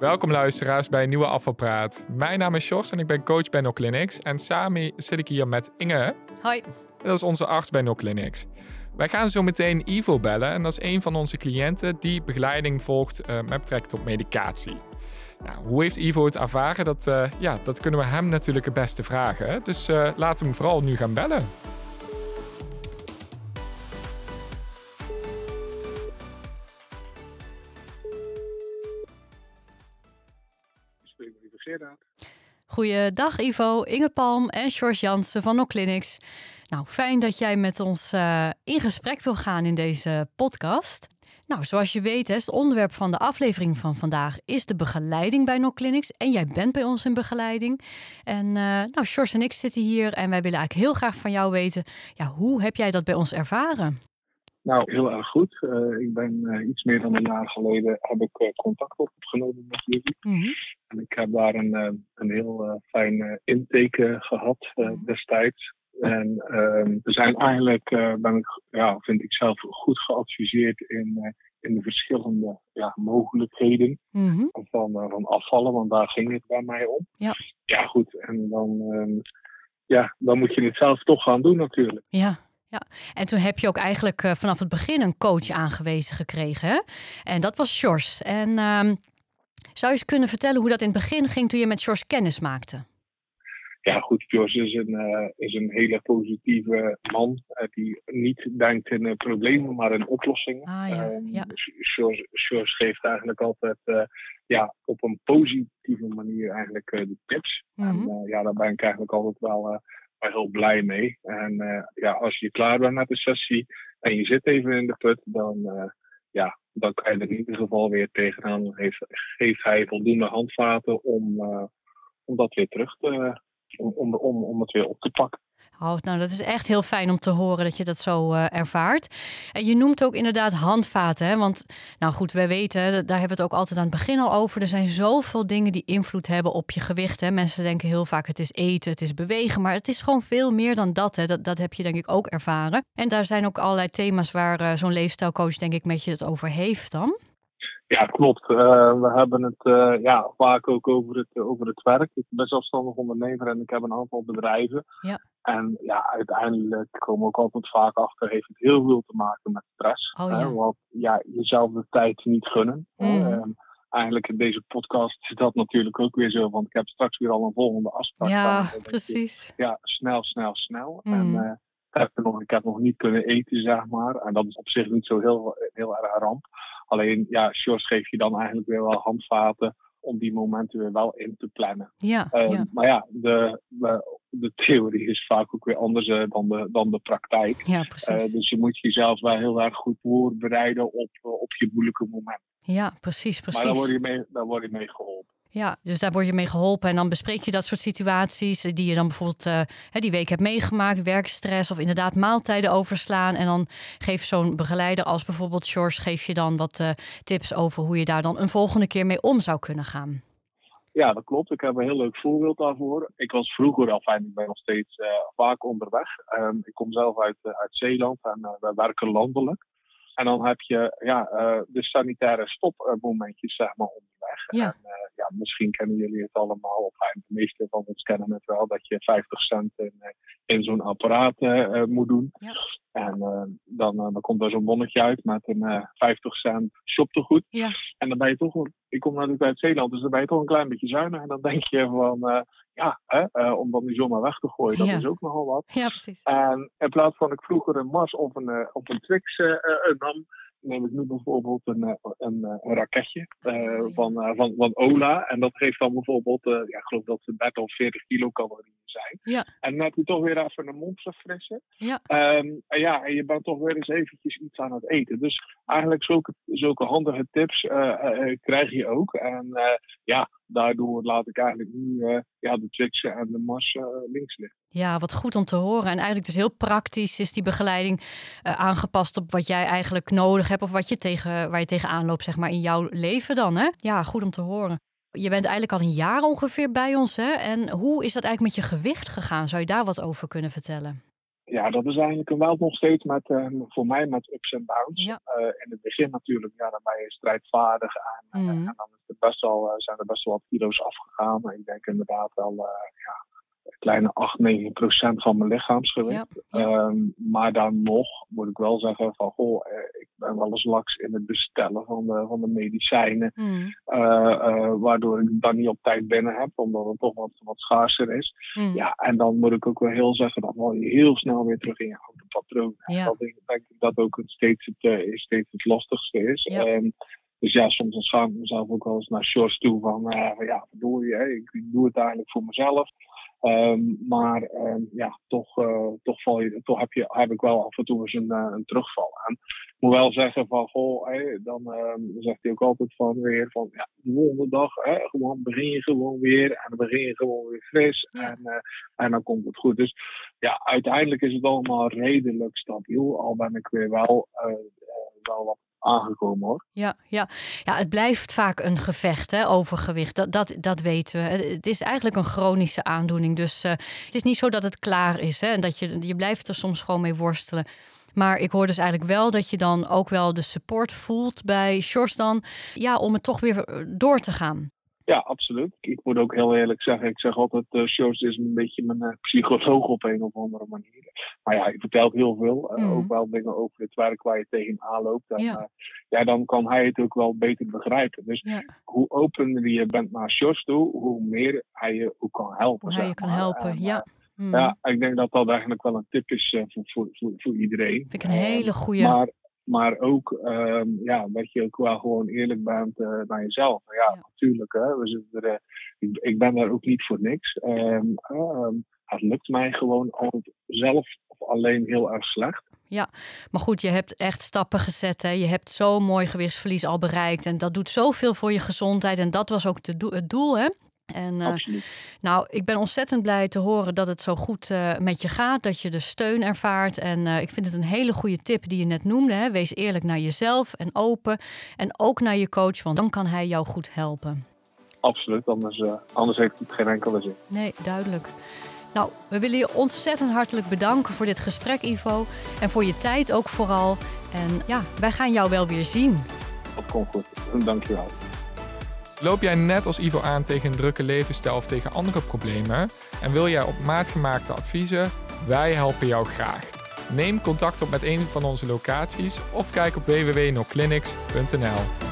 Welkom luisteraars bij Nieuwe Afvalpraat. Mijn naam is Sjors en ik ben coach bij No Clinics. En samen zit ik hier met Inge. Hoi. Dat is onze arts bij No Clinics. Wij gaan zo meteen Ivo bellen en dat is een van onze cliënten die begeleiding volgt uh, met betrekking tot medicatie. Nou, hoe heeft Ivo het ervaren? Dat, uh, ja, dat kunnen we hem natuurlijk het beste vragen. Dus uh, laten we hem vooral nu gaan bellen. Goeiedag Ivo, Inge Palm en George Jansen van Clinics. Nou, fijn dat jij met ons uh, in gesprek wil gaan in deze podcast. Nou, zoals je weet, het onderwerp van de aflevering van vandaag is de begeleiding bij Clinics. En jij bent bij ons in begeleiding. En uh, nou, George en ik zitten hier en wij willen eigenlijk heel graag van jou weten, ja, hoe heb jij dat bij ons ervaren? Nou, heel erg goed. Uh, ik ben uh, iets meer dan een jaar geleden heb ik uh, contact opgenomen met jullie. Mm -hmm. En ik heb daar een, een heel fijn intake gehad mm -hmm. destijds. En ehm, we zijn eigenlijk, ben ik, ja, vind ik zelf, goed geadviseerd in, in de verschillende ja, mogelijkheden mm -hmm. van, van afvallen, want daar ging het bij mij om. Ja, ja goed. En dan, ehm, ja, dan moet je het zelf toch gaan doen natuurlijk. Ja, ja, en toen heb je ook eigenlijk uh, vanaf het begin een coach aangewezen gekregen. Hè? En dat was Sjors. En um, zou je eens kunnen vertellen hoe dat in het begin ging toen je met Sjors kennis maakte? Ja, goed. Sjors is een, uh, is een hele positieve man uh, die niet denkt in problemen, maar in oplossingen. Ah, ja. ja. Sjors, Sjors geeft eigenlijk altijd ja, op een positieve manier eigenlijk de tips. Mm -hmm. En ja, daar ben ik eigenlijk altijd wel wel heel blij mee. En uh, ja, als je klaar bent met de sessie en je zit even in de put, dan, uh, ja, dan kan je in ieder geval weer tegenaan. Heeft, geeft hij voldoende handvaten om, uh, om dat weer terug te, om, om, om het weer op te pakken. Oh, nou, dat is echt heel fijn om te horen dat je dat zo uh, ervaart. En je noemt ook inderdaad handvaten. Hè? Want, nou goed, wij weten, daar hebben we het ook altijd aan het begin al over. Er zijn zoveel dingen die invloed hebben op je gewicht. Hè? Mensen denken heel vaak het is eten, het is bewegen. Maar het is gewoon veel meer dan dat. Hè? Dat, dat heb je denk ik ook ervaren. En daar zijn ook allerlei thema's waar uh, zo'n leefstijlcoach denk ik met je het over heeft dan. Ja, klopt. Uh, we hebben het uh, ja, vaak ook over het, over het werk. Ik ben zelfstandig ondernemer en ik heb een aantal bedrijven. Ja. En ja, uiteindelijk komen we ook altijd vaak achter, heeft het heel veel te maken met stress. Oh, ja. Want ja, jezelf de tijd niet gunnen. Mm. Eigenlijk in deze podcast is dat natuurlijk ook weer zo, want ik heb straks weer al een volgende afspraak. Ja, staan. precies. Ja, snel, snel, snel. Mm. En ik heb, nog, ik heb nog niet kunnen eten, zeg maar. En dat is op zich niet zo heel, heel erg ramp. Alleen, ja, Sjors geeft je dan eigenlijk weer wel handvaten om die momenten weer wel in te plannen. Ja, uh, ja. Maar ja, de, de theorie is vaak ook weer anders uh, dan, de, dan de praktijk. Ja, precies. Uh, dus je moet jezelf wel heel erg goed voorbereiden op, op je moeilijke momenten. Ja, precies, precies. Maar daar word je mee, daar word je mee geholpen. Ja, dus daar word je mee geholpen en dan bespreek je dat soort situaties die je dan bijvoorbeeld uh, die week hebt meegemaakt, werkstress of inderdaad maaltijden overslaan. En dan geeft zo'n begeleider als bijvoorbeeld George, geef je dan wat uh, tips over hoe je daar dan een volgende keer mee om zou kunnen gaan. Ja, dat klopt. Ik heb een heel leuk voorbeeld daarvoor. Ik was vroeger al fijn, ik ben nog steeds vaak onderweg. Um, ik kom zelf uit, uit Zeeland en we werken landelijk. En dan heb je ja, de sanitaire stopmomentjes zeg maar Ja. En, ja, misschien kennen jullie het allemaal, of de meeste van ons kennen het wel, dat je 50 cent in, in zo'n apparaat uh, moet doen. Ja. En dan, dan komt er zo'n bonnetje uit met een 50 cent shoptegoed. Ja. En dan ben je toch, ik kom natuurlijk uit Zeeland, dus dan ben je toch een klein beetje zuinig. En dan denk je van, ja, hè, om dan die zomaar weg te gooien, dat Ja. is ook nogal wat. Ja, precies. En in plaats van ik vroeger een Mars of een, of een Twix nam, neem ik nu bijvoorbeeld een, een, een raketje uh, van, uh, van, van Ola. En dat geeft dan bijvoorbeeld, uh, ja, ik geloof dat het 30 of 40 kilocalorieën zijn. Ja. En dan heb je toch weer even een mond verfrissen. Ja. Um, en ja, en je bent toch weer eens eventjes iets aan het eten. Dus eigenlijk zulke, zulke handige tips krijg je ook. En ja, daardoor laat ik eigenlijk nu ja, de Twixen en de Mars links liggen. Ja, wat goed om te horen. En eigenlijk dus heel praktisch is die begeleiding uh, aangepast op wat jij eigenlijk nodig hebt of wat je tegen, waar je tegenaan loopt, zeg maar, in jouw leven dan. Hè? Ja, goed om te horen. Je bent eigenlijk al een jaar ongeveer bij ons. Hè? En hoe is dat eigenlijk met je gewicht gegaan? Zou je daar wat over kunnen vertellen? Ja, dat is eigenlijk wel nog steeds met, voor mij met ups en downs. in het begin natuurlijk, ja, dan ben je strijdvaardig en, mhm. en dan is het best wel, zijn er best wel wat kilo's afgegaan. Ik denk inderdaad wel ja, kleine 8, 9 procent van mijn lichaamsgewicht. Ehm, maar dan nog moet ik wel zeggen van, goh, eh, ik ben wel eens laks in het bestellen van de, van de medicijnen. Hmm. Eh, eh, waardoor ik dan niet op tijd binnen heb, omdat het toch wat, wat schaarser is. Hmm. Ja, en dan moet ik ook wel heel zeggen, dan val je heel snel weer terug in je oude patroon. Ja. Dat denk, denk ik dat ook het steeds, het, steeds het lastigste is. Ja. Dus ja, soms dan schaam ik mezelf ook wel eens naar shorts toe van, ja, verdorie, hè, ik, ik doe het eigenlijk voor mezelf. Um, maar um, ja, toch, uh, toch, val je, toch heb, je, heb ik wel af en toe eens een, uh, een terugval aan. Ik moet wel zeggen van, goh, hey, dan um, zegt hij ook altijd van weer van, ja, de volgende dag, hè, gewoon begin je gewoon weer en dan begin je gewoon weer fris en, uh, en dan komt het goed. Dus ja, uiteindelijk is het allemaal redelijk stabiel, al ben ik weer wel, wel wat aangekomen hoor. Ja, ja. ja het blijft vaak een gevecht, hè, overgewicht. Dat, dat, dat weten we. Het is eigenlijk een chronische aandoening. Dus uh, het is niet zo dat het klaar is. Hè, en dat je, je blijft er soms gewoon mee worstelen. Maar ik hoor dus eigenlijk wel dat je dan ook wel de support voelt bij Shores dan. Ja, om het toch weer eh, door te gaan. Ja, absoluut. Ik moet ook heel eerlijk zeggen, ik zeg altijd, uh, is een beetje mijn uh, psycholoog op een of andere manier. Maar ja, hij vertelt heel veel. Uh, Ook wel dingen over het werk waar je tegenaan loopt. En, ja. ja. dan kan hij het ook wel beter begrijpen. Dus hoe opener je bent naar Sjors toe, hoe meer hij je ook kan helpen. Hoe hij je kan helpen, ja. Ja, ik denk dat dat eigenlijk wel een tip is voor, voor, voor, voor, iedereen. Vind ik een hele goede. Maar maar ook um, ja, dat je ook wel gewoon eerlijk bent uh, naar jezelf. Ja, ja, natuurlijk. Hè, we zitten er, uh, ik, ik, ben daar ook niet voor niks. Um, um, het lukt mij gewoon altijd zelf of alleen heel erg slecht. Ja, maar goed, je hebt echt stappen gezet. Hè? Je hebt zo'n mooi gewichtsverlies al bereikt. En dat doet zoveel voor je gezondheid. En dat was ook het doel, hè? En, uh, nou, ik ben ontzettend blij te horen dat het zo goed uh, met je gaat, dat je de steun ervaart. En uh, ik vind het een hele goede tip die je net noemde. Hè? Wees eerlijk naar jezelf en open. En ook naar je coach, want dan kan hij jou goed helpen. Absoluut, anders, anders heeft het geen enkele zin. Nee, duidelijk. Nou, we willen je ontzettend hartelijk bedanken voor dit gesprek, Ivo. En voor je tijd ook vooral. En ja, wij gaan jou wel weer zien. Dat komt goed. Dankjewel. Loop jij net als Ivo aan tegen een drukke levensstijl of tegen andere problemen en wil jij op maat gemaakte adviezen? Wij helpen jou graag. Neem contact op met een van onze locaties of kijk op www.noclinics.nl.